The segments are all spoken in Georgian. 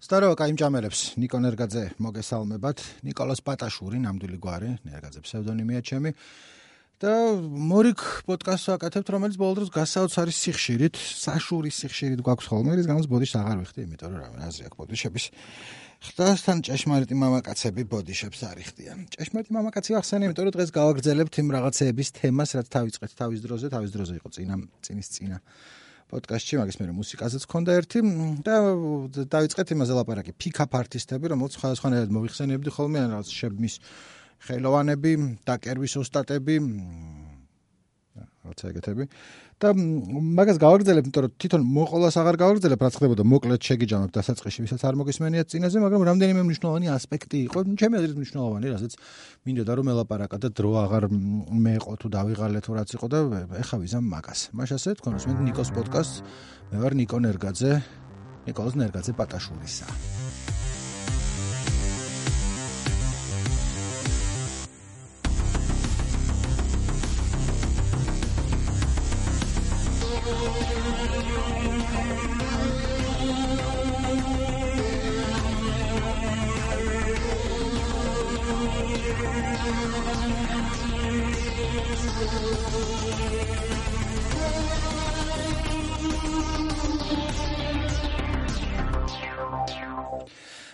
სტარო კაიმჭამელებს ნიკო ნერგაძე მოგესალმებათ. ნიკოლას პატაშური ნამდვილი გვარი ნერგაძე ფსევდონიმია ჩემი. და მორიკ პოდკასტს აკეთებთ რომელიც ბოლო დროს გასაოცარი სიხშირით საშური სიხშირით გვაქვს ხოლმე ის გამოც ბოდიშს აღარ ვიხდი იმიტომ რომ რა აზრი აქვს ბოდიშების. ხდასთან ჭეშმარიტი მამაკაცები ბოდიშებს არიხდიან ჭეშმარიტი მამაკაცი ახსენე იმიტომ რომ დღეს გავაგრძელებთ იმ რაღაცეების თემას რაც თავიწყეთ თავის დროზე თავის დროზე იყო წინა წინის წინა პოდკასტში, მაგის მე მუსიკაზეც ქონდა ერთი და დაიწყეთ იმაზე ლაპარაკი. ფიქაფ არტისტები, რომელიც სხვადასხვანაირად მოიხსენებდი ხოლმე, რაღაც შებმის ხელოვანები, დაკერვის ოსტატები, რაცა ეგეთები. და მაგას გავაგრძელებ, იმიტომ რომ თვითონ მოყოლას აღარ გავაგრძელებ, რაც ხდებოდა მოკლედ შეგიჯამებ დასაწყისში, ვისაც არ მოგისმენიათ წინაზე, მაგრამ რამდენიმე მნიშვნელოვანი ასპექტი იყო, ჩემი აზრით მნიშვნელოვანი, რასაც მინდოდა რომ ელაპარაკა და დრო აღარ მეყო თუ დავიღალე თუ რაც იყო და ეხა ვიზამ მაგას. მაშ ასე თქონოს მე ნიკოს პოდკასტს, მე ვარ ნიკო ნერგაძე, ნიკოს ნერგაძე პატაშურისა.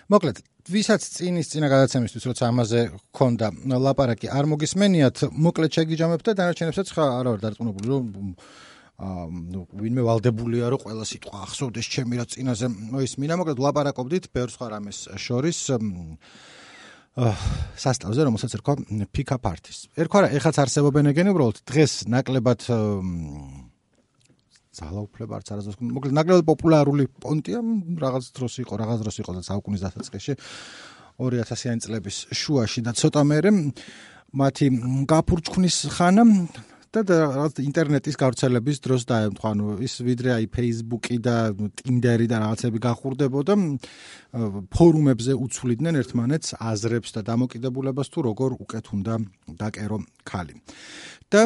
მოკლედ ვისაც წინის წინა გადაცემისთვის როცა ამაზე ქონდა ლაპარაკი არ მოგისმენიათ მოკლედ შეგიჯამებ და დანარჩენებსაც ხა არა ვარ დარწმუნებული რომ აა ნუ ვინმე ვალდებულია რომ ყველა სიტყვა ახსოვდეს ჩემი რა წინაზე ის მინა მოკლედ ლაპარაკობდით ბევრ სხვა რამეს შორის სასტავზე რომელსაც ერქვა pick up artist. ერქვა რა ეხაც არსებობენ ეგენი უბრალოდ დღეს ნაკლებად ძალაუფლება არც არასდროს მოკლედ ნაკლებად პოპულარული პონტია რაღაც დროს იყო რაღაც დროს იყო და საუკუნის დასაწყისში. 2000-იანი წლების შუაში და ცოტა მერე მათი გაფურჩქნის ხანა და რაღაც ინტერნეტის გავრცელების დროს დაემთხვა ნუ ის ვიდრე აი Facebook-ი და Tinder-ი და რაღაცები გახურდებოდა ფორუმებზე უცვლიდნენ ერთმანეთს აზრებს და დამოკიდებულებას თუ როგორ უკეთ უნდა დაკერო ხალი და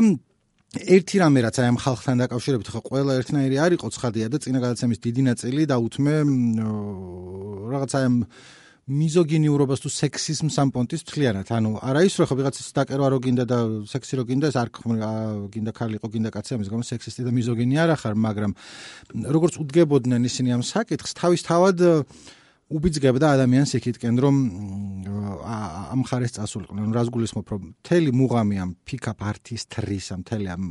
ერთი რამე რაც აი ამ ხალხთან დაკავშირებით ხო ყველა ერთნაირი არ იყო ცხადია და წინა გადაცემის დიდი ნაწილი დაუთმე რაღაც აი ამ მიზოგინიურობას თუ სექსიზმს ამ პონტის მთლიანად ანუ არა ის რომ ხო ვიღაცის დაკერვა რო გინდა და სექსი რო გინდა ეს არ გინდა ხალი იყო გინდა კაცი ამის გამო სექსისტი და მიზოგინი არ ახარ მაგრამ როგორც უდგებოდნენ ისინი ამ საკითხს თავის თავად უბიძგებდა ადამიანს იქითკენ რომ ამ ხარეს წასულიყვნენ. რას გულისხმობ რომ თელი მუღამი ამ pick-up artist-რის ამ თელი ამ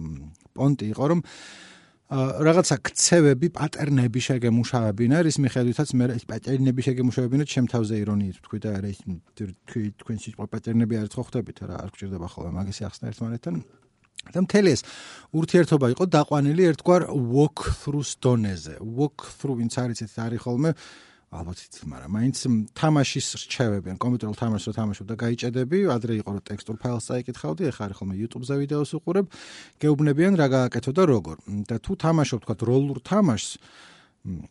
პონტი იყო რომ რაღაცა ქცევები, პატერნები შეგემუშავებინა, რის მიხედვითაც მე ეს პატერნები შეგემუშავებინა. ჩემ თავზე ირონიით თქვი და არა ის თქვი თქვენ სიტყვა პატერნები არ ხო ხვდებით რა არ გჭირდება ხოლმე მაგისი ახსნა ერთმანეთთან. და მთელი ეს ურთიერთობა იყო დაყვანილი ერთგვარ walk through დონეზე. walk through ვინც არის ეს არის ხოლმე ალბათ იცით, მაგრამ მაინც თამაშის რჩევებიან, კომპიუტერულ თამაშს რო თამაშობ და გაიჭედები, ადრე იყო რომ ტექსტურ ფაილს წაიკითხავდი, ეხლა არის ხოლმე YouTube-ზე ვიდეოს უყურებ, გეუბნებიან რა გააკეთო და როგორ. და თუ თამაშობ თქვა როლურ თამაშს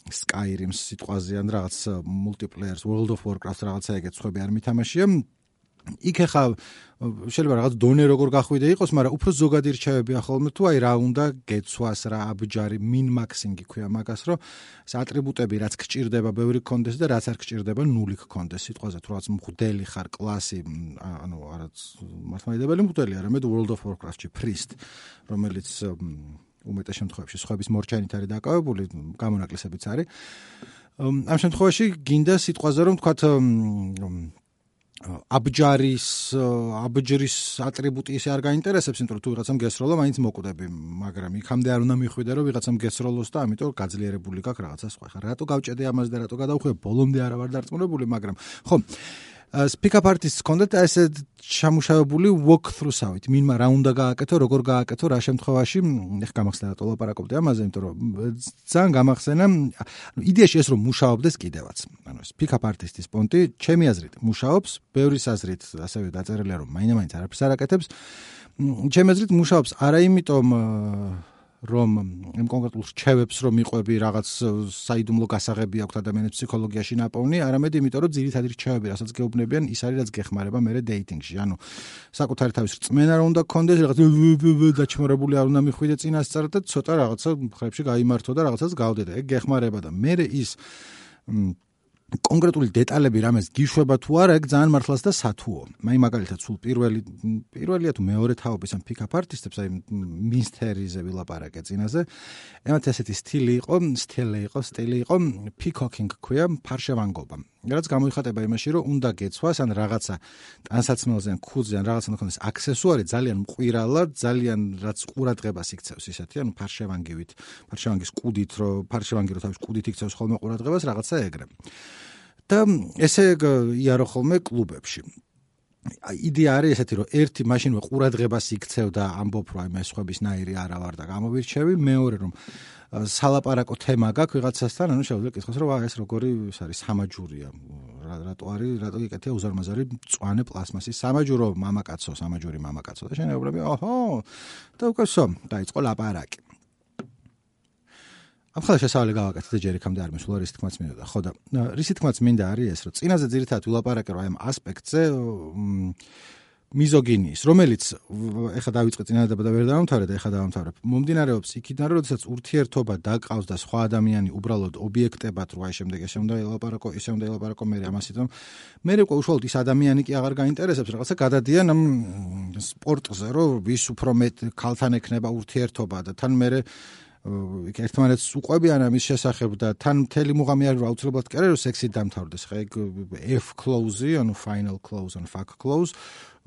Skyrim-ს სიტყვაზე ან რაღაც multiplayer-ს, World of Warcraft რაღაცა ეგეთ ხვები არ მითამაშია, იქ ახლა შეიძლება რაღაც დონე როგორ გახვიდე იყოს, მაგრამ უფრო ზოგადი რჩევები ახალმე თუ აი რა უნდა გეცვას რა აბჯარი min-maxing-ი ქვია მაგას, რომ ეს ატრიბუტები რაც გჭირდება, ბევრი კონდეს და რაც არ გჭირდება, ნული გქონდეს. სიტყვაზე თუ რაღაც მღვდელი ხარ, კლასი, ანუ არაც მართლმადიდებელი მღვდელი, არამედ World of Warcraft-ში priest, რომელიც უმეტეს შემთხვევაში სხვების მორჩენით არის დაკავებული, გამონაკლისებიც არის. ამ შემთხვევაში გინდა სიტყვაზე რომ თქვათ აბჯარის აბჯრის ატრიბუტი ისე არ გაინტერესებს, იმიტომ რომ თუ ვიღაცამ გესროლა, მაინც მოკვდები, მაგრამ იქამდე არ უნდა მიხვიდე, რომ ვიღაცამ გესროლოს და ამიტომ გაძლიერებული გაქვს რაღაცა სხვა. ხა რატო გავჭედე ამას და რატო გადავხვე? ბოლომდე არა ვარ დარწმუნებული, მაგრამ ხო speak-up artists კონდეთ ესე ჩამუშავებული walk through-სავით. მინმა რა უნდა გააკეთო, როგორ გააკეთო, რა შემთხვევაში, ეხ გამახსენა და ლაპარაკობდი ამაზე, იმიტომ რომ ძალიან გამახსენა, ანუ იდეაში ეს რომ მუშაობდეს კიდევაც. ანუ speak-up artist-ის პონტი, ჩემი აზრით, მუშაობს, ბევრის აზრით, ასევე დაწერილია რომ მაინდა-მაინც არაფერს არ აკეთებს. ჩემი აზრით მუშაობს არა იმიტომ რომ იმ კონკრეტულ რჩევებს რომ მიყვები რაღაც საიდუმლო გასაღები აქვს ადამიანის ფსიქოლოგიაში ნაპოვნი, არამედ იმიტომ რომ ძირითადი რჩევები, რასაც გეუბნებიან, ის არის რაც გეხმარება მე დეიტინგში. ანუ საკუთარი თავის რწმენა რომ უნდა გქონდეს, რაღაც დაჩმორებული არ უნდა მიხვიდე წინასწარ და ცოტა რაღაცა ხრებში გაიმართო და რაღაცას გავდედე. ეგ გეხმარება და მე ის კონკრეტული დეტალები რამეს გიშვება თუ არა, ეგ ძალიან მართლაც და სათუო. მე მაგალითად სულ პირველი პირველია თუ მეორე თაობის ამ პიკაპ არტისტებს, აი მისტერიზე ვილაპარაკე წინაზე. ემათ ესეთი სტილი იყო, სტილი იყო, სტილი იყო, პიკოკინგ ქვია, ფარშევანგობა. რაც გამოიხატება იმაში, რომ უნდა გეცვას ან რაღაცა ტანსაცმელზე ან ქუდზე ან რაღაცა ნახოს აქსესუარი ძალიან მყირალად, ძალიან რაც ყურადღებას იქცევს ისეთი, ანუ ფარშევანგივით, ფარშევანგის კუდით, რომ ფარშევანგი რო თავის კუდით იქცევს ხოლმე ყურადღებას, რაღაცა ეგრე. და ესე იარო ხოლმე კლუბებში. იდეა არის ესეთი, რომ ერთი მაშინვე ყურადღებას იქცევდა ამბობ რომ აი მე სხვებისნაირი არა ვარ და გამოვირჩევი, მეორე რომ სალაპარაკო თემა გაქვს ვიღაცასთან, ანუ შეუძლია გითხოს რომ აი ეს როგორი ის არის სამაჯურია, რატო არის, რატო იკეთია უზარმაზარი მწვანე პლასმასის სამაჯურო მამაკაცო, სამაჯური მამაკაცო და შენ ეუბნები, ოჰო და უკეთესო, დაიწყო ლაპარაკი. ამ ხალხს შესავალი გავაკეთე და ჯერ იქამდე არ მისულა რის თქმაც მინდა ხო და რის თქმაც მინდა არის ეს რომ წინაზე ძირითადად ვილაპარაკე აი ამ ასპექტზე მიზოგინიის რომელიც ეხა დავიწყე წინადადება და ვერ დავამთავრე და ეხა დავამთავრე მომდინარეობს იქიდან რომ შესაძ ურთიერთობა დაკავს და სხვა ადამიანი უბრალოდ ობიექტებად რო აი შემდეგ ესე უნდა ელაპარაკო ისე უნდა ელაპარაკო მე ამასით რომ მე უკვე უშუალოდ ის ადამიანი კი აღარ გაინტერესებს რაღაცა გადადიან ამ სპორტზე რომ ვის უფრო მეტ ქალთან ექნება ურთიერთობა და თან მე იქ ერთმანეთს უყვებიან ამის შესახებ და თან მთელი მუღამი არის აუცილებლად რომ სექსით დამთავრდეს ხა? ეგ F close ანუ final close ან fuck close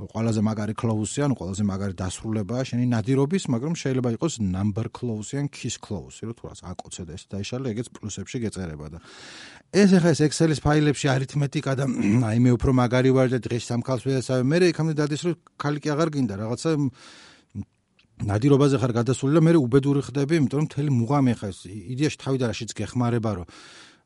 ყველაზე მაგარი close-ი ანუ ყველაზე მაგარი დასრულებაა შენი ნადირობის მაგრამ შეიძლება იყოს number close-ი ან kiss close-ი რომ თუნდაც აკოცე და ეს დაიშალე ეგეც პლუსებში გეწერება და ეს ახლა ეს Excel-ის ფაილებში არითმეტიკა და აი მე უფრო მაგარი ვარ და დღეს სამხალს ვეცავე. მე იქამდე დადის რომ ხალი კი აღარ გინდა რაღაცა ნადირობაზე ხარ გადასული და მე უბედური ხდები, იმიტომ რომ მთელი მუღამი ხა იდეაში თავიდან რაშიც გეხმარება, რომ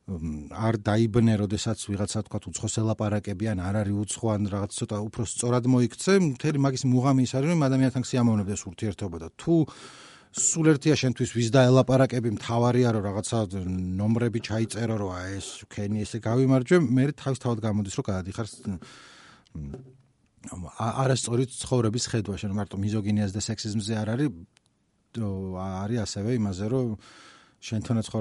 არ დაიბნე, როდესაც ვიღაცა თქვა უცხოს ელაპარაკებიან, არ არის უცხო ან რაღაც ცოტა უფრო სწორად მოიქცე, მთელი მაგის მუღამი ის არის, რომ ადამიანთან სიამოვნებდეს ურთიერთობა და თუ სულ ერთია შენთვის ვის დაელაპარაკები, მთავარია რომ რაღაცა ნომრები ჩაიწერო, რომ აი ეს ქენი ესე გავიმარჯვე, მე თავის თავად გამოდის, რომ გადადიხარ არასწორი ცხოვრების ხედვაში, რომ მარტო მიზოგინიას და სექსიზმზე არ არის არის ასევე იმაზე, რომ შენთანაც ხო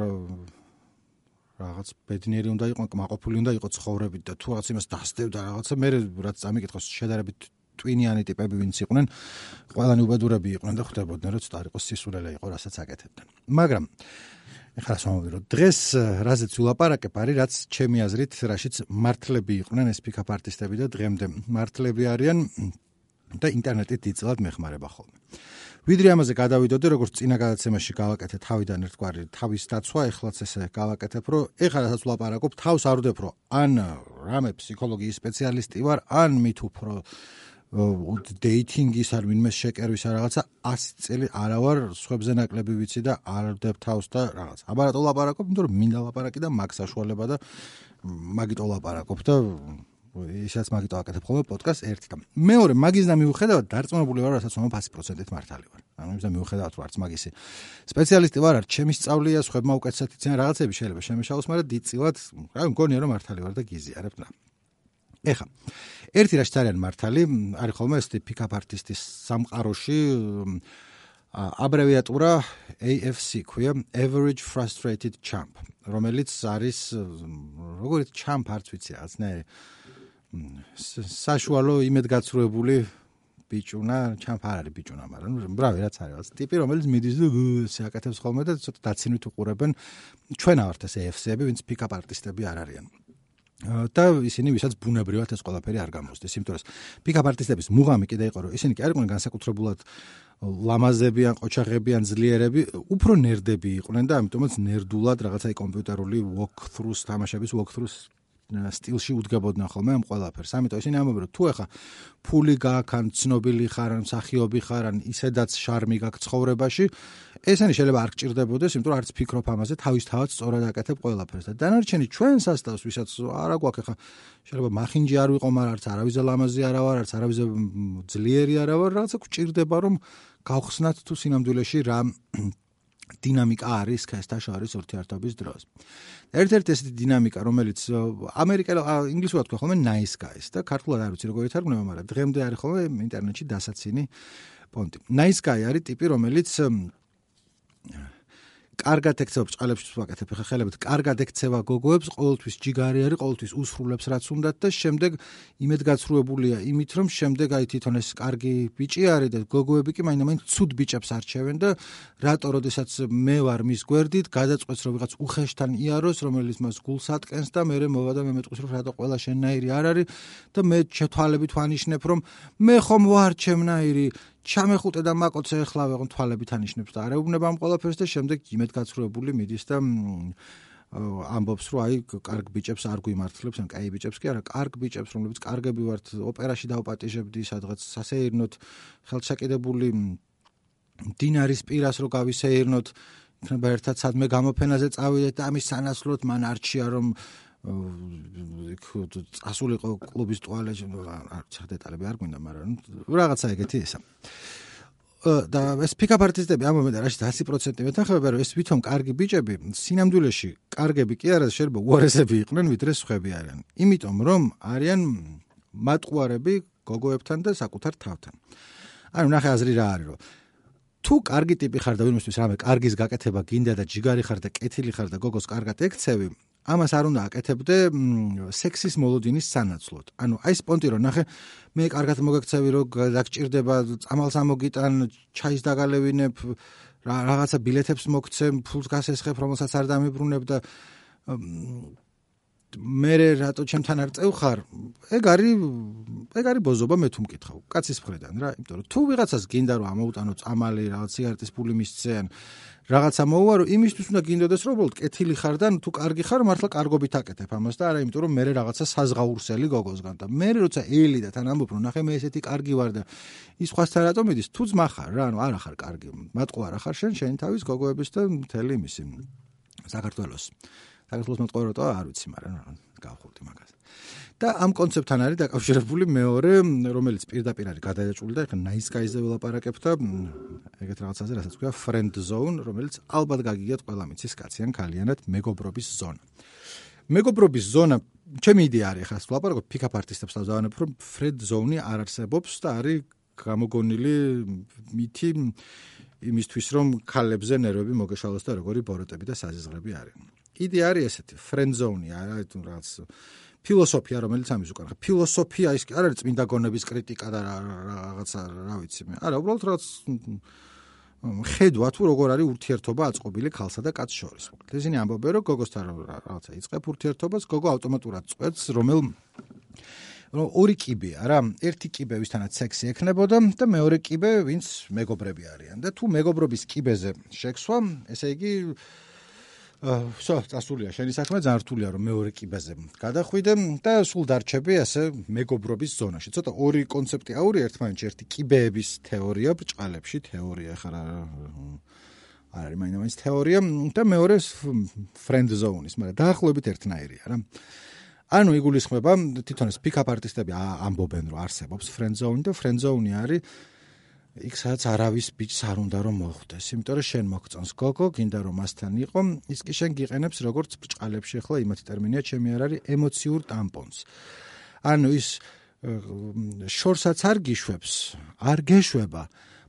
რაღაც ბედნიერი უნდა იყო, მაყოფილი უნდა იყო ცხოვრებით და თუ რაღაც იმას დასდევ და რაღაცა მე რაც წამიკითხოს შედარებით ტვინიანი ტიპები ვინც იყვნენ, ყველანი უბედურები იყვნენ და ხვდებოდნენ, რომ ცოტა არ იყოს სისულელე იყო, რასაც აკეთებდნენ. მაგრამ ეხლა სამოვი რომ დღეს რაზეც ვილაპარაკებ არის რაც ჩემი აზრით რაშიც მართლები იყვნენ ეს პიკაპ არტისტები და დღემდე მართლები არიან და ინტერნეტით დიწილად მეხმარება ხოლმე. ვიდრე ამაზე გადავიდოდი როგორც წინა გადაცემაში გავაკეთე თავიდან ერთგვარი თავის დაცვა, ეხლაც ესე გავაკეთებ, რომ ეხლა რასაც ვლაპარაკობ, თავს არ ვდებ, რომ ან რამე ფსიქოლოგიის სპეციალისტი ვარ, ან მით უფრო დეითინგის არ ვინმე შეკერვის არ რაღაცა 100 წელი არავარ სხვებზე ნაკლები ვიცი და არ ვდებ თავს და რაღაც. აბარატო ლაპარაკობ, იმიტომ რომ მინდა ლაპარაკი და მაგ საშუალება და მაგიტო ლაპარაკობ და ისაც მაგიტო აკეთებ ხოლმე პოდკასტ ერთი და მეორე მაგის და მიუხედავად დარწმუნებული ვარ, რასაც მომა 100%-ით მართალი ვარ. ანუ იმის და მიუხედავად ვარც მაგისი სპეციალისტი ვარ, არ ჩემი სწავლია, სხვებმა უკეთესად იციან რაღაცები შეიძლება შემეშალოს, მაგრამ დიწილად, რა მგონია რომ მართალი ვარ და გიზიარებ და ეხა ერთი რაში ძალიან მართალი არის ხოლმე ეს პიკაპ არტისტის სამყაროში აბრევიატურა AFC ქვია average frustrated champ რომელიც არის როგორიც champ არც ვიცი რაღაც ნე საშუალო იმედგაცრუებული ბიჭუნა champ არ არის ბიჭუნა მაგრამ ბრავი რაც არის რაღაც ტიპი რომელიც მიდის და შეაკეთებს ხოლმე და ცოტა დაცინვით უყურებენ ჩვენ ავართ ეს AFC-ები ვინც პიკაპ არტისტები არ არიან და ისინი ვისაც ბუნებრივად ეს ყველაფერი არ გამოსდეს. იმიტომ რომ პიკაპ არტისტების მუღამი კიდე იყო, რომ ისინი კი არ იყვნენ განსაკუთრებულად ლამაზები ან ყოჩაღები ან ძლიერები, უფრო ნერდები იყვნენ და ამიტომაც ნერდულად რაღაცაი კომპიუტერული walk-through-ს თამაშების walk-through-ს სტილში უდგებოდნენ ხოლმე ამ ყველაფერს. ამიტომ ისინი ამბობენ, რომ თუ ეხა ფული გაქვს, ან ცნობილი ხარ, ან მსახიობი ხარ, ან ისედაც შარმი გაქვს ცხოვრებაში, ესენი შეიძლება არ გჭირდებოდეს, იმიტომ რომ არც ფიქრობ ამაზე, თავისთავად სწორად აკეთებ ყველაფერს. და დანარჩენი ჩვენ სასტავს, ვისაც არა გვაქვს ეხა შეიძლება მახინჯი არ ვიყო, მაგრამ არც არავის ლამაზი არა ვარ, არც არავის ძლიერი არა ვარ, რაღაცა გჭირდება რომ გავხსნათ თუ სინამდვილეში რა დინამიკა არის ქესთა შორის ურთიერთობის დროს. ერთ-ერთი ესეთი დინამიკა, რომელიც ამერიკელ ინგლისურად თქვა ხოლმე nice guys და ქართულად არ ვიცი როგორ ითარგმნება, მაგრამ დღემდე არის ხოლმე ინტერნეტში დასაცინი პონტი. nice guy არის ტიპი, რომელიც კარგად ექცევა ბჭყალებს ვაკეთებ ხა ხელებით. კარგად ექცევა გოგოებს ყოველთვის ჯიგარი არის ყოველთვის უსრულებს რაც უნდათ და შემდეგ იმედგაცრუებულია იმით რომ შემდეგ აი თვითონ ეს კარგი ბიჭი არის და გოგოები კი მაინდა-მაინც ცუდ ბიჭებს არჩევენ და რატო როდესაც მე ვარ მის გვერდით გადაწყვეტს რომ ვიღაც უხეშთან იაროს რომელიც მას გულს ატკენს და მე მოვა და მე მეტყვის რომ რატო ყველა შენნაირი არ არის და მე ჩეთვალებით ვანიშნებ რომ მე ხომ ვარ ჩემნაირი ჩამეხუტე და მაკოცე ახლა ვეღონ თვალებით ანიშნებს და არეუბნება ამ ყველაფერს და შემდეგ იმედგაცრუებული მიდის და ამბობს რომ აი კარგ ბიჭებს არ გვიმართლებს ან კაი ბიჭებს კი არა კარგ ბიჭებს რომლებიც კარგები ვართ ოპერაში დაუპატიჟებდი სადღაც სასეირნოთ ხელშეკიდებული დინარის პირას რო გავისეირნოთ იქნება ერთად სადმე გამოფენაზე წავიდეთ და ამის სანაცვლოდ მან არჩია რომ წასულიყო კლუბის ტუალეტში არ ცახ დეტალები არ გვინდა მაგრამ რაღაცა ეგეთი ესა. და ეს პიკაპ არტისტები ამ მომენტში რაში 100% მეთანხმება რომ ეს ვითომ კარგი ბიჭები სინამდვილეში კარგები კი არა შეიძლება უარესები იყვნენ ვიდრე სხვები არიან. იმიტომ რომ არიან მატყუარები გოგოებთან და საკუთარ თავთან. ანუ ნახე აზრი რა არის რომ თუ კარგი ტიპი ხარ და ვინმესთვის რამე კარგის გაკეთება გინდა და ჯიგარი ხარ და კეთილი ხარ და გოგოს კარგად ექცევი ამას არ უნდა აკეთებდე სექსის მოლოდინის სანაცვლოდ. ანუ აი სპონტი რომ ნახე, მე კარგად მოგექცევი რომ დაგჭირდება წამალს ამოგიტან, ჩაის დაგალევინებ, რაღაცა ბილეთებს მოგცემ, ფულს გასესხებ, რომელსაც არ დამიბრუნებ და მე რატო ჩემთან არ წევხარ? ეგ არის ეგ არის ბოზობა მე თუ მკითხავ. კაცის მხრიდან რა, იმიტომ რომ თუ ვიღაცას გინდა რომ ამოუტანო წამალი, რაღაც სიგარეტის ფული მისცენ, რაღაცა მოუარო, იმისთვის უნდა გინდოდეს რომ უბრალოდ კეთილი ხარ და თუ კარგი ხარ, მართლა კარგობით აკეთებ ამას და არა იმიტომ რომ მე რაღაცა საზღაურსელი გოგოსგან და მე როცა ელი და თან ამბობ რომ ნახე მე ესეთი კარგი ვარ და ის ხვასთან რატომ მიდის? თუ ძმა ხარ რა, ანუ არა ხარ კარგი. მატყუა რა ხარ შენ, შენ თავის გოგოების და მთელი იმისი საქართველოს საქართველოს მოწყობილობა არ ვიცი, მაგრამ გავხურდი მაგას. და ამ კონცეფტთან არის დაკავშირებული მეორე, რომელიც პირდაპირ არის გადაჭრული და ეხლა nice guys-ზე ველაპარაკებ და ეგეთ რაღაცაზე, რასაც ქვია friend zone, რომელიც ალბათ გაგიგეთ ყველა მიცის კაციან ქალიანად მეგობრობის ზონა. მეგობრობის ზონა ჩემი იდეა არის ხა ვლაპარაკობ pick-up artist-ებს დავანებ, რომ friend zone-ი არ არსებობს და არის გამოგონილი მითი იმისთვის რომ ქალებზე ნერვები მოგეშალოს და როგორი ბოროტები და საზიზღრები არის. იდეა არის ესეთი zone-ი არა თუ რაღაც ფილოსოფია რომელიც ამის უკან. ხა ფილოსოფია ის არ არის წმინდა გონების კრიტიკა და რაღაცა რა ვიცი მე. არა უბრალოდ რაღაც ხედვა თუ როგორ არის ურთიერთობა აწყობილი ქალსა და კაცს შორის. ისინი ამბობენ რომ გოგოსთან რაღაცა იწყებ ურთიერთობას გოგო ავტომატურად წვეთს რომელ რომ ორი კიბეა რა ერთი კიბე ვისთანაც სექსი ექნებოდა და მეორე კიბე ვინც მეგობრები არიან. და თუ მეგობრობის კიბეზე შექსვა ესე იგი ვსო, წასულია შენი საქმე, ძალიან რთულია რომ მეორე კიბაზე გადახვიდე და სულ დარჩები ასე მეგობრობის ზონაში. ცოტა ორი კონცეფტი აური ერთმანეთში, ერთი კიბეების თეორია ბრჭყალებში, თეორია ხარ არ არის მაინც თეორია და მეორე friend zone-ის, მაგრამ დაახლოებით ერთნაირია რა. ანუ იგულისხმება თვითონ ეს pick up artist-ები ამბობენ რომ არსებობს friend zone და friend zone-ი არის იქ სადაც არავის ბიჭს არ უნდა რომ მოხვდეს, იმიტომ რომ შენ მოგწონს გოგო, გინდა რომ მასთან იყო, ის კი შენ გიყენებს როგორც ბჭყალებში, ხო, იმათი ტერმინია ჩემი არ არის ემოციურ ტამპონს. ანუ ის შორსაც არ გიშვებს, არ გეშვება,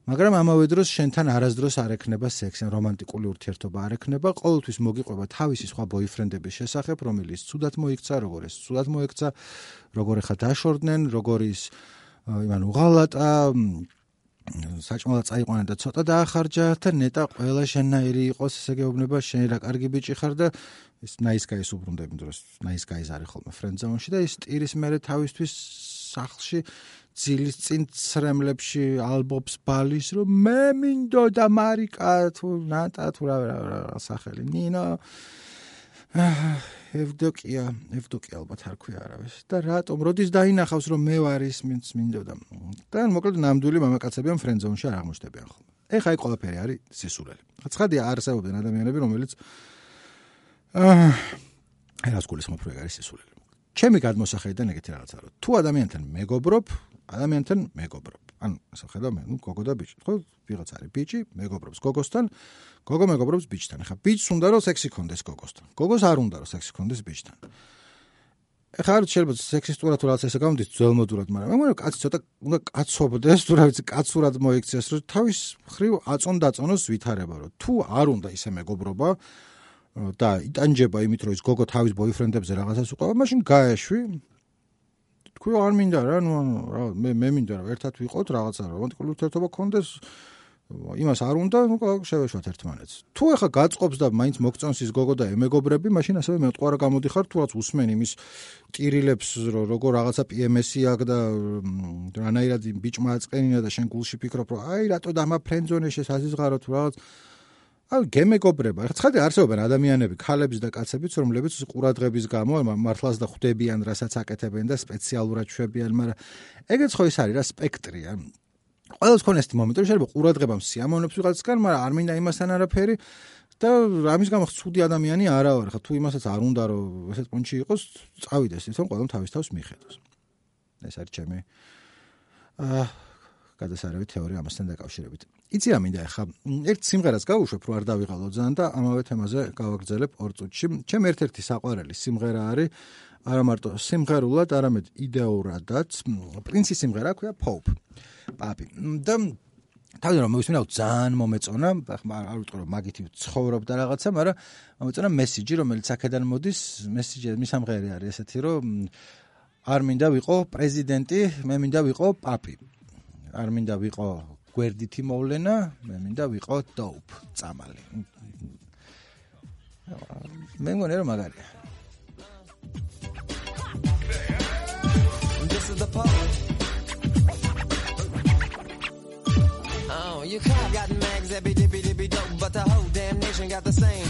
მაგრამ ამავე დროს შენთან არასდროს არ ექნება სექსი, რომანტიკული ურთიერთობა არ ექნება, ყოველთვის მოგიყვება თავისი სხვა ბოიფრენდების შესახებ, რომელიც ცუდად მოიქცა, როგორ ეს ცუდად მოიქცა, როგორ ახლა დაშორდნენ, როგორ ის იმან უღალატა საჭმელად წაიყვანა და ცოტა დაახარჯა და ნეტა ყველა შენნაირი იყოს ესე გეუბნება შენ რა კარგი ბიჭი ხარ და ის nice guys უბრუნდები დროს guys არის ხოლმე friend zone-ში და ის ტირის მერე თავისთვის სახლში ძილის წინ ცრემლებში ალბობს ბალის რომ მე მინდოდა მარიკა თუ ნატა თუ რა რა სახელი ნინო ევდოკია, ევდოკია ალბათ არ ქვია არავის. და რატომ? როდის დაინახავს რომ მე ვარ ის მინც მინდოდა. და მოკლედ ნამდვილი მამაკაცებიან ფრენდზონში არ აღმოჩნდებიან ხოლმე. ეხა აი ყველაფერი არის სისულელი. ცხადია არსებობენ ადამიანები რომელიც აა ეს გულისხმობ რომ არის სისულელი. ჩემი გადმოსახედიდან ეგეთი რაღაცა რომ თუ ადამიანთან მეგობრობ, ადამიანთან მეგობრობ. ანუ ასე ხედავ მე, ნუ გოგო და ბიჭი. ხო, ვიღაც არის ბიჭი, მეგობრობს გოგოსთან, გოგო მეგობრობს ბიჭთან. ხა ბიჭს უნდა რომ სექსი კონდეს გოგოსთან. გოგოს არ უნდა რომ სექსი კონდეს ბიჭთან. ეხლა არ შეიძლება სექსისტურად თუ რაღაც ესე გამოდის ძველმოდურად, მაგრამ მე მგონი კაცი ცოტა უნდა კაცობდეს, თუ რა ვიცი, კაცურად მოიქცეს, რომ თავის ხრივ აწონ დაწონოს ვითარება, რომ თუ არ უნდა ისე მეგობრობა და იტანჯება იმით, რომ ის გოგო თავის ბოიფრენდებზე რაღაცას უყვა, მაშინ გაეშვი. თქვი არ მინდა რა, ნუ რა მე მე მინდა რომ ერთად ვიყოთ რაღაცა რომანტიკული ურთიერთობა გქონდეს. იმას არ უნდა, ნუ შევეშვათ ერთმანეთს. თუ ეხა გაწყობს და მაინც მოგწონს ის გოგო და ემეგობრები, მაშინ ასევე მე თქვა რა გამოდიხარ, თუ რაც უსმენ იმის ტირილებს, როგორ რაღაცა PMS-ი აქვს და რანაირად ბიჭმა აწყენინა და შენ გულში ფიქრობ, რომ აი რატო და ამ ფრენძონეში საზღარო თუ რაღაც აი გემეგობრება. ეხლა ხედავ არსებობენ ადამიანები, ქალების და კაცებიც, რომლებიც ყურადღების გამო მართლაც და ხვდებიან, რასაც აკეთებენ და სპეციალურად შვებიან, მაგრამ ეგეც ხო ის არის რა სპექტრია. ყველას ქონეს მომენტი რომ შეიძლება ყურადღება სიამოვნებს ვიღაცისგან, მაგრამ არ მინდა იმასთან არაფერი და ამის გამო ცუდი ადამიანი არა ვარ, ხა თუ იმასაც არ უნდა რომ ესეთ პონჩი იყოს, წავიდეს რომ ყველამ თავის თავს მიხედოს. ეს არის ჩემი აა გადასარევი თეორია ამასთან დაკავშირებით. იცი რა მინდა ახლა ერთ სიმღერას გავუშვებ რომ არ დავიღალო ძალიან და ამავე თემაზე გავაგრძელებ ორ წუთში. ჩემ ერთ-ერთი საყვარელი სიმღერა არის არა მარტო სიმღერულად, არამედ იდეურადაც. პრინცის სიმღერა ქვია Pope. პაპი. და თავი რომ მოვისმინა ძალიან მომეწონა, არ ვიტყვი რომ მაგითი ცხოვრობ და რაღაცა, მაგრამ მომეწონა მესიჯი, რომელიც აქედან მოდის, მესიჯი მისამღერი არის ესეთი, რომ არ მინდა ვიყო პრეზიდენტი, მე მინდა ვიყო პაპი. არ მინდა ვიყო გვერდითი მოვლენა, მე მინდა ვიყო dope, წამალი. მე მგონი რომ მაგარია. This is the part. you cop got mags every dippy dippy dope, but the whole damn nation got the same.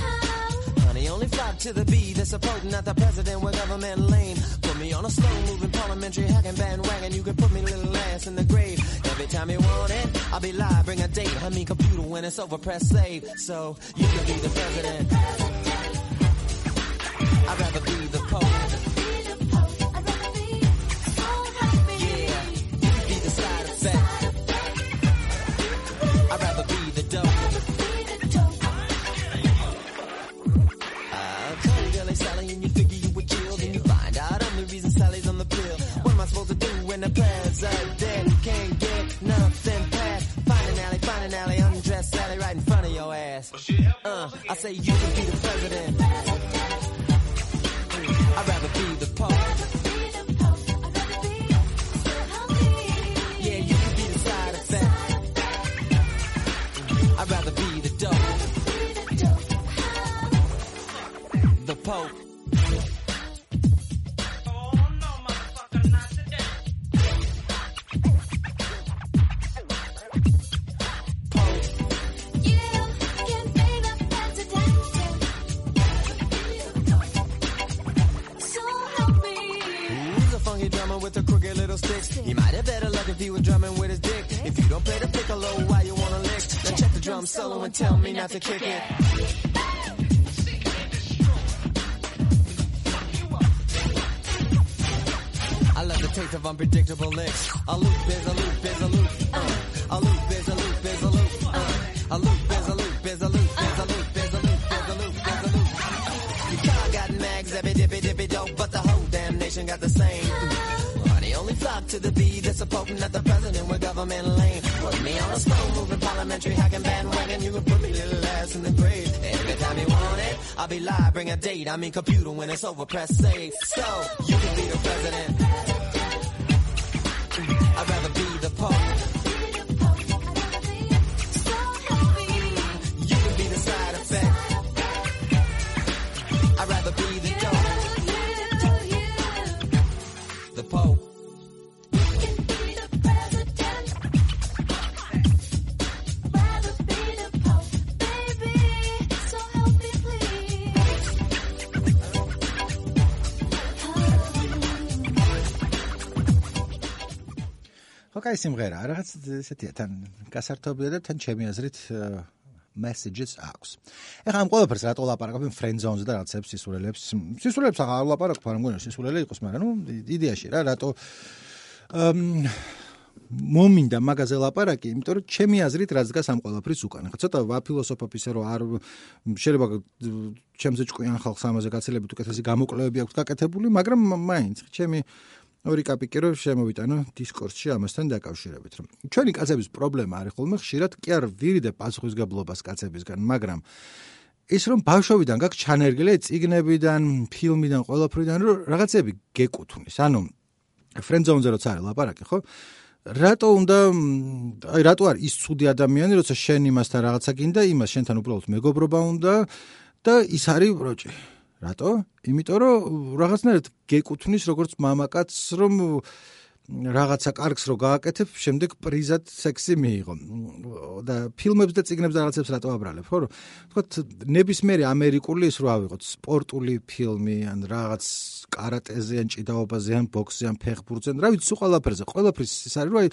Honey, only flock to the beat that's supporting not the president with government lame. Put me on a slow moving parliamentary hacking bandwagon. You can put me little ass in the grave. Every time you want it, I'll be live, bring a date. I mean computer when it's over, press save. So you can be the president. I'd rather be the in the president can't get nothing past. Find an alley, find an alley, undress Sally right in front of your ass. Uh, I say you can be the president. To kick it. I love the taste of unpredictable licks. A loop is a loop is a loop. Uh. A loop is a loop is a loop. Uh. A loop is a loop is a loop is a loop is a loop is a loop is a loop. Your car got mags, every dippy dippy dope, but the whole damn nation got the same only flock to the beat that's supporting that the president with government lane. Put me on a slow moving parliamentary hacking in the grave. Every time you want it, I'll be live, bring a date. I mean computer when it's over, press save. So you can be the president. I'd rather be კაი სიმღერა, რაღაც ესეთია, თან გასართობია და თან ჩემი აზრით messages აქვს. ეხლა ამ ყველაფერს რატო ლაპარაკობენ friend zones და რაღაც სისულელებს? სისულელებს აღარ ლაპარაკობ, არ მგონია სისულელე იყოს, მაგრამ ნუ იდეაში რა, რატო მომინდა მაგაზე ლაპარაკი, იმიტომ რომ ჩემი აზრით რაც დგას ამ ყველაფრის უკან. ხა ცოტა ვაფილოსოფობ ისე რომ არ შეიძლება ჩემზე ჭკვიან ხალხს ამაზე გაცილებით უკეთესი გამოკვლევები აქვს გაკეთებული, მაგრამ მაინც ჩემი ორი კაპიკი რომ შემოვიტანო დისკორსში ამასთან დაკავშირებით, ჩვენი კაცების პრობლემა არის ხოლმე ხშირად კი არ ვირიდე პასუხისგებლობას კაცებისგან, მაგრამ ის რომ ბავშვობიდან გაქვს ჩანერგილი ციგნებიდან, ფილმიდან, ყველაფრიდან რომ რაღაცები გეკუთვნის. ანუ ფრენდზონზე როცა არის ლაპარაკი, ხო? რატო უნდა აი რატო არის ის ცუდი ადამიანი, როცა შენ იმასთან რაღაცა გინდა, იმას შენთან უბრალოდ მეგობრობა უნდა და ის არის ბროჭი. რატო? იმიტომ რომ რაღაცნაირად გეკუთვნის როგორც მამაკაცს, რომ რაღაცა კარგს რო გააკეთებ, შემდეგ პრიზად სექსი მიიღო. და ფილმებს და ციგნებს და რაღაცებს რატო აბრალებ, ხო? თქვათ ნებისმიერი ამერიკული ის რო ავიღოთ, სპორტული ფილმი ან რაღაც კარატეზე ან ჭიდაობაზე ან ბოქსზე ან ფეხბურთზე, რა ვიცი, ყველაფერზე, ყველაფრის ის არის, რომ აი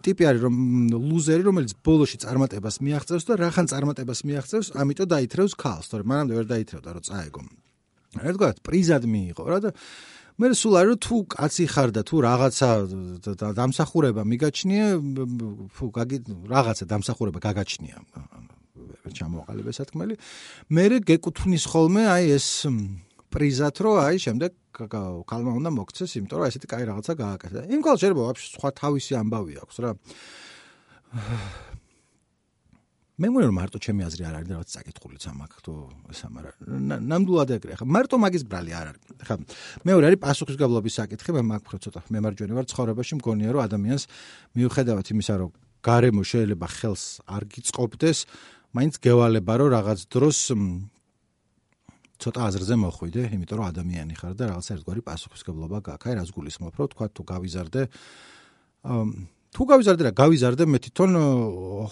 ტიპი არის, რომ ლუზერი, რომელიც ბოლოში წარმატებას მიაღწევს და რახან წარმატებას მიაღწევს, ამიტომ დაითრევს ქალს, თორემ მანამდე ვერ დაითრევდა, რომ წაეგო. რა თქვათ, პრიზად მიიღო რა და მე სულ რომ თუ კაცი ხარ და თუ რაღაცა დამსახურება მიგაჩნია ფუ გაგი რაღაცა დამსახურება გაგაჩნია ჩამოყალიბე სათქმელი. მე გეკუთვნის ხოლმე აი ეს პრიზად რო აი შემდეგ კალმა უნდა მოგცეს იმიტომ რომ ესეთი კაი რაღაცა გააკეთა. იმ ყოველ შეიძლება ვაფშე სხვა თავისი ამბავი აქვს რა მე მგონი რომ მარტო ჩემი აზრი არ არის და რაღაც საკითხულიც ამ აქ თუ სამარა ნამდვილად ეგრე ხა მარტო მაგის ბრალი არ არის. ხა მეორე არის პასუხისგებლობის საკითხი. მე მაგ უფრო ცოტა მემარჯვენე ვარ. ცხოვრებაში მგონია რომ ადამიანს მიუხედავად იმისა რომ გარემო შეიძლება ხელს არ გიწყობდეს მაინც გევალება რომ რაღაც დროს ცოტა აზრზე მოხვიდე იმიტომ რომ ადამიანი ხარ და რაღაც ერთგვარი პასუხისგებლობა გაქვს აი რას გულისხმობ რომ თქვა თუ გავიზარდე თუ გავიზარდე რა გავიზარდე მე თვითონ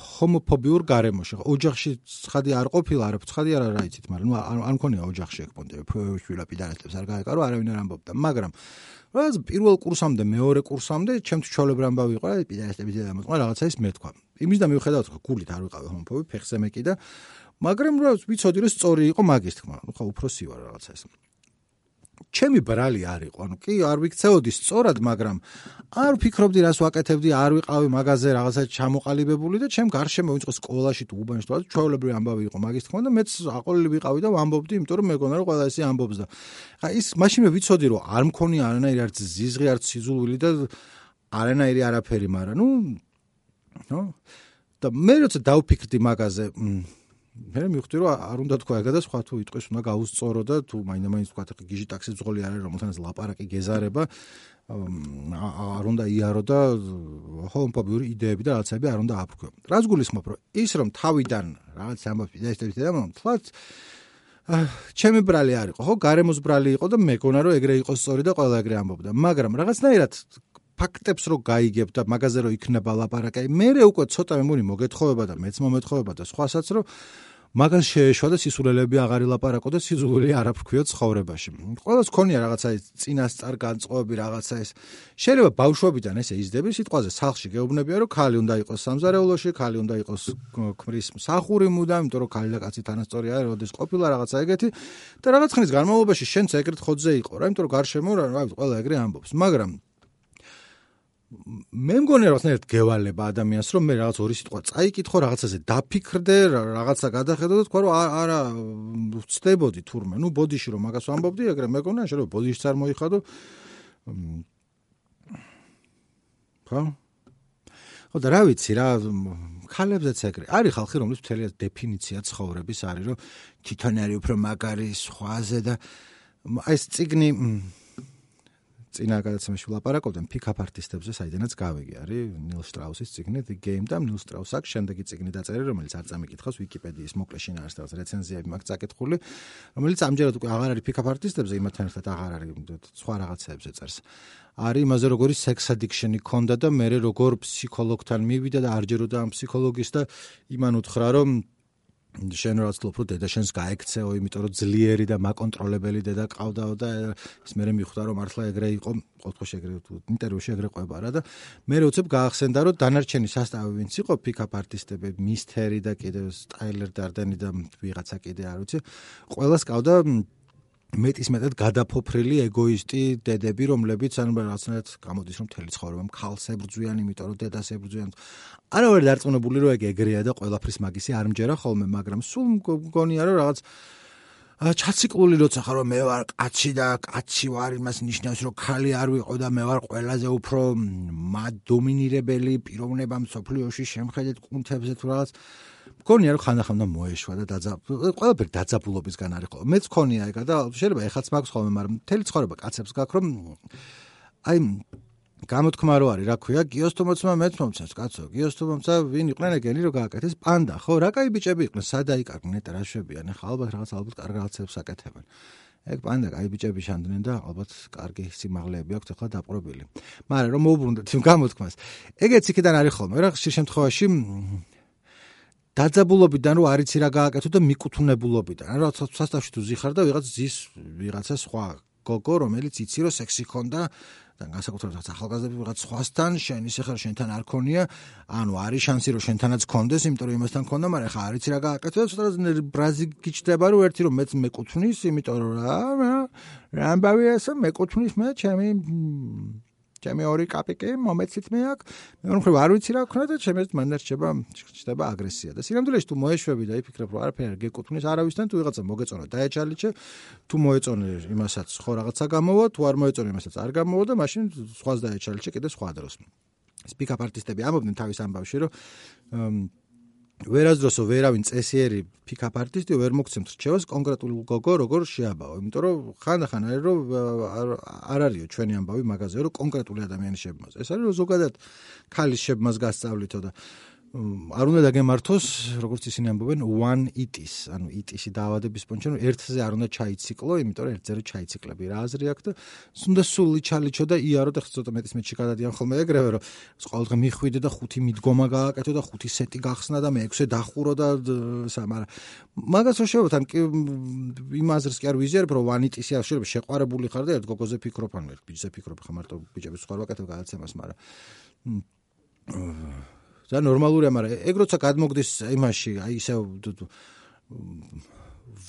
ჰომოფობიურ გარემოში. ხო ოჯახში ცხადი არ ყოფილა არა ცხადი არა რა იცით მაგრამ ნუ არ მქონია ოჯახში ეგ პონტე შვილა პიდარეთებს არ გაეკარო არავინ არ ამბობდა. მაგრამ რაც პირველ კურსამდე მეორე კურსამდე ჩემთვის ჩოლებ რამბავი იყო რა პიდარეთები და მაგრამ რაღაცა ის მე თქვა იმის და მიუხედავად ხო გულით არ ვიყავი ჰომოფობი ფეხზე მეკი და მაგრამ რა ვიცოდი რომ სწორი იყო მაგის თქმა. ხო უფროსი ვარ რაღაცა ეს ჩემი ბრალი არ იყო, ანუ კი არ ვიქცეოდი სწორად, მაგრამ არ ვფიქრობდი რას ვაკეთებდი, არ ვიყავი მაგაზე რაღაცა ჩამოყალიბებული და ჩემ გარშემო ვიწყო სკოლაში თუ უბანში თუ ჩვეულებრივი ამბავი იყო მაგის თქმა და მეც აყოლილი ვიყავი და ვამბობდი, იმიტომ რომ მეგონა რომ ყველა ესე ამბობს და. ხა ის მაშინ მე ვიცოდი რომ არ მქონია არანაირი არც ზიზღი, არც სიზულვილი და არანაირი არაფერი, მაგრამ ნუ ნო და მე როცა დავფიქრდი მაგაზე, მე მივხვდი რომ არ უნდა თქვა ეგა და სხვა თუ იტყვის უნდა გაუსწორო და თუ მაინდა-მაინც თქვა ხე გიჟი ტაქსი ძღოლი არის რომელთანაც ლაპარაკი გეზარება არ უნდა იარო და ჰომოფობიური იდეები და რაღაცები არ უნდა აფრქვე. რას გულისხმობ რომ ის რომ თავიდან რაღაც ამბობს და ეს და თლაც ჩემი ბრალი არ იყო ხო გარემოს ბრალი იყო და მეკონა რომ ეგრე იყოს სწორი და ყველა ეგრე ამბობდა მაგრამ რაღაცნაირად ფაქტებს რო გაიგებ და მაგაზე რო იქნება ლაპარაკი მე უკვე ცოტა მე მური მოგეთხოვება და მეც მომეთხოვება და სხვასაც რო მაგას შეეშვა და სისულელები აღარ ილაპარაკო და სიზული არ აფრქვიო ცხოვრებაში. ყოველს ქონია რაღაცა ის წინასწარ განწყობები რაღაცა ეს. შეიძლება ბავშვობიდან ესე იზდები სიტყვაზე სახში გეუბნებია რომ ქალი უნდა იყოს სამზარეულოში, ქალი უნდა იყოს ქმრის მსახური მუდამ, იმიტომ რომ ქალი და კაცი თანასწორი არის, როდის ყოფილა რაღაცა ეგეთი და რაღაც ხნის განმავლობაში შენც ეგრეთ ხოძე იყო რა, იმიტომ რომ გარშემო რა, ყველა ეგრე ამბობს. მაგრამ მე მგონი რომ ერთ გევალება ადამიანს რომ მე რაღაც ორი სიტყვა წაიკითხო რაღაცაზე დაფიქრდე რაღაცა გადახედო და თქვა რომ არა ვწდებოდი თურმე. ნუ ბოდიში რომ მაგას ვამბობდი ეგრე მეგონა შეიძლება ბოდიშიც არ მოიხადო. ხო? ხო და რა ვიცი რა ქალებზეც ეგრე. არის ხალხი რომლის მთელი დეფინიცია ცხოვრების არის რომ თვითონ არის უფრო მაგარი სხვაზე და აი ეს ციგნი წინა გადაცემაში ვლაპარაკობდნენ პიკაპ არტისტებზე, საიდანაც გავიგე, არის ნილ შტრაუსის ციგნი The Game და ნილ შტრაუსს აქვს შემდეგი ციგნი დაწერილი, რომელიც არ წამიკითხავს ვიკიპედიის მოკლე შინაარსს, რეცენზიები მაქვს წაკითხული, რომელიც ამჯერად უკვე აღარ არის პიკაპ არტისტებზე, იმათთან ერთად აღარ არის სხვა რაღაცებზე წერს. არის იმაზე როგორი sex addiction-ი ქონდა და მე როგორ ფსიქოლოგთან მივიდა და არჯეროდა ამ ფსიქოლოგის და იმან უთხრა რომ შენ რაც თლობ რომ დედა შენს გაექცეო, იმიტომ რომ ძლიერი და მაკონტროლებელი დედა ყავდაო და ის მე მიხვდა რომ მართლა ეგრე იყო, ყოველთვის ეგრე ინტერვიუში ეგრე ყვება რა და მე როცებ გაახსენდა რომ დანარჩენი სასტავი ვინც იყო პიკაპ არტისტები, მისტერი და კიდე სტაილერ დარდენი და ვიღაცა კიდე არ ვიცი, ყველას ყავდა მეტის მეტად გადაფოფრილი ეგოისტი დედები, რომლებიც ანუ რაღაცნაირად გამოდის რომ თელი ცხოვრება მხალს ებრძვიან, იმიტომ რომ დედას ებრძვიან. არავერი დარწმუნებული რომ ეგ ეგრეა და ყველაფრის მაგისი არ მჯერა ხოლმე, მაგრამ სულ მგონია რომ რაღაც ჩაციკლული როცა ხარ რომ მე ვარ კაცი და კაცი ვარ იმას ნიშნავს რომ ხალი არ ვიყო და მე ვარ ყველაზე უფრო დომინირებელი პიროვნება მსოფლიოში შემხედეთ კუნთებზე თუ რაღაც მგონია რომ ხანდახან და მოეშვა და დაძა ყველაფერი დაძაბულობისგან არის ხოლმე. მეც მქონია ეგა და შეიძლება ეხაც მაქვს ხოლმე მაგრამ მთელი ცხოვრება კაცებს გაქვს რომ აი გამოთქმა რო არის რა ქვია გიოსტომოცმა მეც მომცეს კაცო გიოსტომოცა ვინ იყვნენ ეგენი რომ გააკეთეს პანდა ხო? რა კაი ბიჭები იყვნენ სადა იკარგნენ და რა შვებიან ახლა ალბათ რაღაც ალბათ კარგ რაღაცებს აკეთებენ. ეგ პანდა კაი ბიჭები შანდნენ და ალბათ კარგი სიმაღლეები აქვს ახლა დაპყრობილი. მაგრამ რომ მოუბრუნდეთ იმ გამოთქმას. ეგეც იქიდან არის ხოლმე რა ხშირ შემთხვევაში დაძაბულობიდან რო არიცი რა გააკეთო და მიკუთუნებულობიდან. რა სასტავში თუ ზიხარ და ვიღაც ზის ვიღაცა სხვა გოგო, რომელიც იცი რომ სექსი ხონდა და განსაკუთრებით ახალგაზრდები ვიღაც სხვასთან, შენ ისე ხარ შენთან არ ქონია, ანუ არის შანსი რომ შენთანაც ქონდეს, იმიტომ რომ იმასთან ქონდა, მაგრამ ხა არიცი რა გააკეთო და ცოტა ბრაზი გიჩდება რომ ერთი რომ მეც მეკუთვნის, იმიტომ რომ რა რა ამბავია ეს მეკუთვნის მე ჩემი ჩემი ორი კაპიკი მომეცით მე აქ. მე რომ ხრივ არ ვიცი რა ქნა და ჩემს მანდარჩება ჩდება აგრესია და სინამდვილეში თუ მოეშვები და იფიქრებ რომ არაფერი არ გეკუთვნის არავისთან თუ ვიღაცა მოგეწონა დაეჭალიჩე თუ მოეწონე იმასაც ხო რაღაცა გამოვა თუ არ მოეწონე იმასაც არ გამოვა და მაშინ სხვას დაეჭალიჩე კიდე სხვა დროს. სპიკაპ არტისტები ამობდნენ თავის ამბავში რომ ვერაზდროსო ვერავინ წესიერი ფიქაპ არტისტი ვერ მოგცემთ რჩევას კონკრეტულ გოგო როგორ შეაბაო იმიტომ რომ ხანდახან არის რომ არ არისო ჩვენი ამბავი მაგაზე რომ კონკრეტული ადამიანი შემოს ეს არის რომ ზოგადად ქალის შემოს გასწავლითო და არ უნდა დაგემართოს, როგორც ისინი ამბობენ, one it-ის, ანუ it-ისი დაავადების პონჩი, რომ ერთზე არ უნდა ჩაიციკლო, იმიტომ რომ ერთზე რო ჩაიციკლები, რა აზრი აქვს და უნდა სულ ჩალიჩო და იარო და ცოტა მეტის მეტში გადადიან ხოლმე ეგრევე, რომ ყოველდღე მიხვიდე და ხუთი მიდგომა გააკეთო და ხუთი სეტი გახსნა და მეექვსე დახურო და სა, მაგრამ მაგას რო შევოთ, ან იმ აზრს კი არ ვიზიარებ, რომ one it-ისი არ შეიძლება შეყვარებული ხარ და ერთ გოგოზე ფიქრობ, ან ერთ ბიჭზე ფიქრობ, ხა მარტო ბიჭების სხვა ვაკეთებ გადაცემას, მაგრამ და ნორმალურია, მაგრამ ეგ როცა გადმოგდის იმაში, აი ისე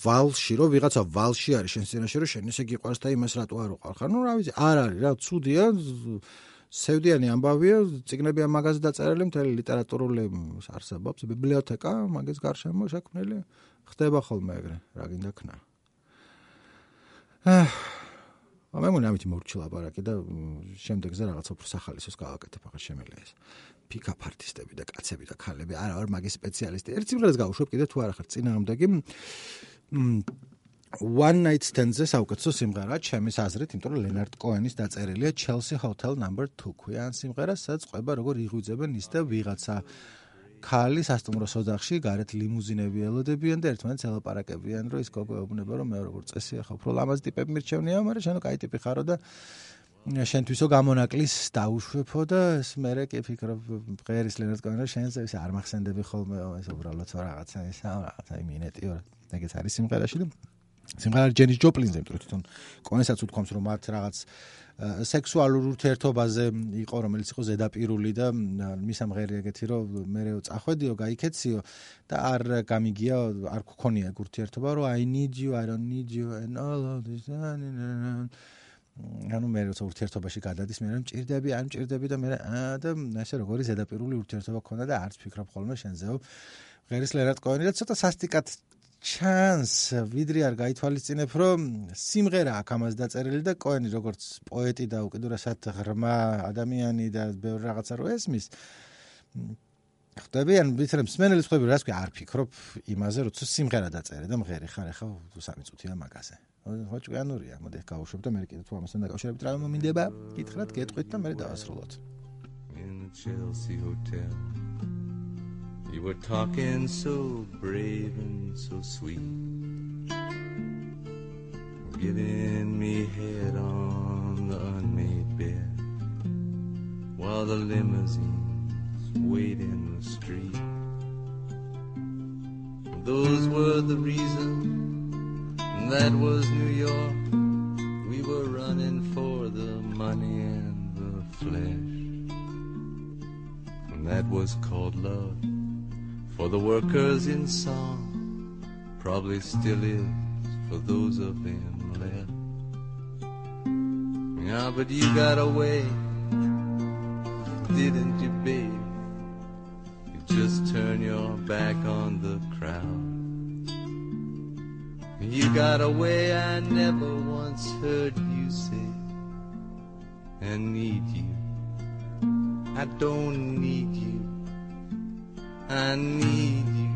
ვალში, რომ ვიღაცა ვალში არის შენ სცენაში, რომ შენ ესე გიყვარს და იმას რატო არ უყარ ხარ? ნუ რა ვიცი, არ არის რა, ცუდია. სევდიანი ამბავია, ციგნები ამ მაგაზე დაწერილი, მთელი ლიტერატურული არსებობს, ბიბლიოთეკა, მაგის გარშემო შექმნილი. ხდება ხოლმე ეგრე, რა გინდა ქნა. აა მე მგონი ამით მორჩილა ბარაკი და შემდეგზე რაღაც უფრო სახალისოს გავაკეთებ, აღარ შემელია ეს. ფიქა ფარტისტები და კაცები და ქალები არ არ მაგის სპეციალისტი. ერთ სიმღერას გავუშვებ კიდე თუ არ ხარ წინააღმდეგი One Night Stand-ზე საუკეთესო სიმღერა ჩემის აზრით, იმიტომ რომ ლენარდ კოენის დაწერილია Chelsea Hotel No. 2 ქვია ან სიმღერა, სადაც ყובה როგორ იღვიძებენ ის და ვიღაცა ქალი სასტუმროს ოთახში გარეთ ლიმუზინები ელოდებიან და ერთმანეთს ელაპარაკებიან, რომ ის გოგო ეუბნება, რომ მე როგორ წესი ახლა უფრო ლამაზ ტიპები მირჩევნია, მაგრამ შენო კაი ტიპი ხარო და შენთვისო გამონაკლის დაუშვებო და ეს მე კი ფიქრობ ღერის ლენად კონა შენს ეს არ მახსენდები ხოლმე ეს უბრალოდ რაღაცა ეს რაღაცა იმინეტი ორ ეგეც არის სიმღერაში და სიმღერა ჯენის ჯოპლინზე იმიტომ თვითონ კონესაც უთქვამს რომ მათ რაღაც სექსუალურ ურთიერთობაზე იყო რომელიც იყო ზედაპირული და მისამღერი ეგეთი რომ მეო წახვედიო გაიქეციო და არ გამიგია არ გქონია ურთიერთობა რომ i need you i don't need you and all of this ანუ მე როცა ურთიერთობაში გადადის მე რომ ჭირდები არ მჭირდები და მე და ესე როგორი ზედაპირული ურთიერთობა ქონდა და არც ფიქრობ ხოლმე შენზეო ღერის ლერატ კოენი და ცოტა სასტიკად ჩანს ვიდრე არ გაითვალისწინებ რომ სიმღერა აქ ამას დაწერილი და კოენი როგორც პოეტი და უკიდურესად ღრმა ადამიანი და ბევრ რაღაცა რო ესმის. ხდები ან ვიცი მსმენელის ხდები რას კი არ ფიქრობ იმაზე როცა სიმღერა დაწერე და მღერი ხარ ახლა სამი წუთია მაგაზე ხო ჭკვიანურია მოდი გავუშვებ და მე კიდე თუ ამასთან დაკავშირებით რა მომინდება გითხრათ გეტყვით და მე დავასრულოთ in the chelsea hotel you were talking so brave and so sweet giving me head on the unmade bed while the limousines wait in the street those were the reasons that was New York. We were running for the money and the flesh. And that was called love for the workers in song. Probably still is for those of them left. Yeah, but you got away, didn't you, babe? You just turn your back on the crowd. You got a way I never once heard you say, I need you. I don't need you. I need you.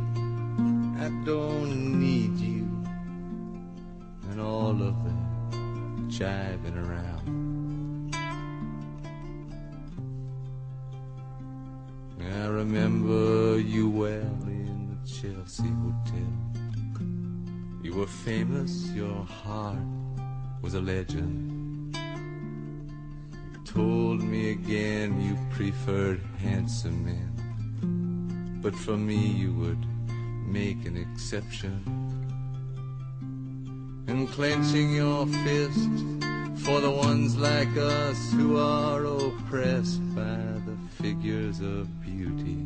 I don't need you. And all of that jiving around. I remember you well in the Chelsea Hotel. You were famous, your heart was a legend. You told me again you preferred handsome men. But for me, you would make an exception. And clenching your fist for the ones like us who are oppressed by the figures of beauty.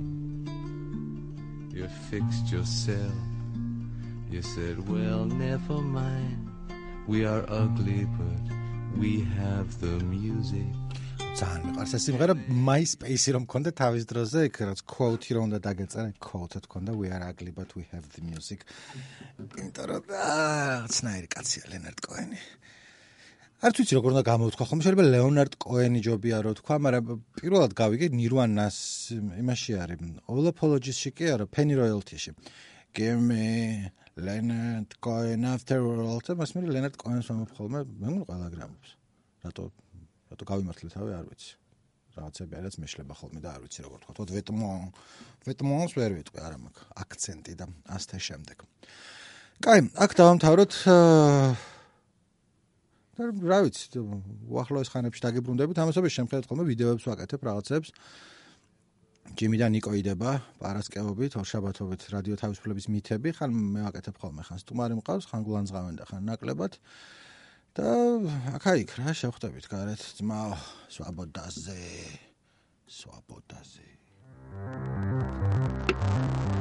You fixed yourself. You said, well, never mind. We are ugly, but we have the music. ძალიან მიყვარს ეს სიმღერა MySpace-ი რომ მქონდა თავის დროზე, იქ რაც quote-ი რომ უნდა დაგეწერა, quote-ად მქონდა we are ugly but we have the music. რომ ცნაირი კაცია ლენარდ კოენი. არ ვიცი როგორ უნდა გამოვთქვა, ხომ შეიძლება ლეონარდ კოენი ჯობია რო თქვა, მაგრამ პირველად გავიგე ნირვანას იმაში არის. All Apologies-ში კი არა, Penny Royalty-ში. Give me Leonard Cohen after all. მას მე ლენარდ კოენს ვამბობ ხოლმე, მე მგონი ყველა გრამობს. რატო რატო გავიმართლე თავი, არ ვიცი. რაღაცები არაც მეშლება ხოლმე და არ ვიცი როგორ თქვა. თქო ვეტმონ. ვეტმონს ვერ ვიტყვი, არა მაქვს აქცენტი და ასთან შემდეგ. კაი, აქ დავამთავროთ და რა ვიცი, უახლოეს ხანებში დაგიბრუნდებით, ამასობის შემთხვევით ხოლმე ვიდეოებს ვაკეთებ რაღაცებს. ჯიმი და ნიკო იდება პარასკევობით, ორშაბათობით რადიო თავისუფლების მითები, ხან მე ვაკეთებ ხოლმე ხან სტუმარი მყავს, ხან გულანძღავენ და ხან ნაკლებად. და აქა-იქ რა შევხვდებით გარეთ ძმა სვაბოდაზე. სვაბოდაზე. Thank you.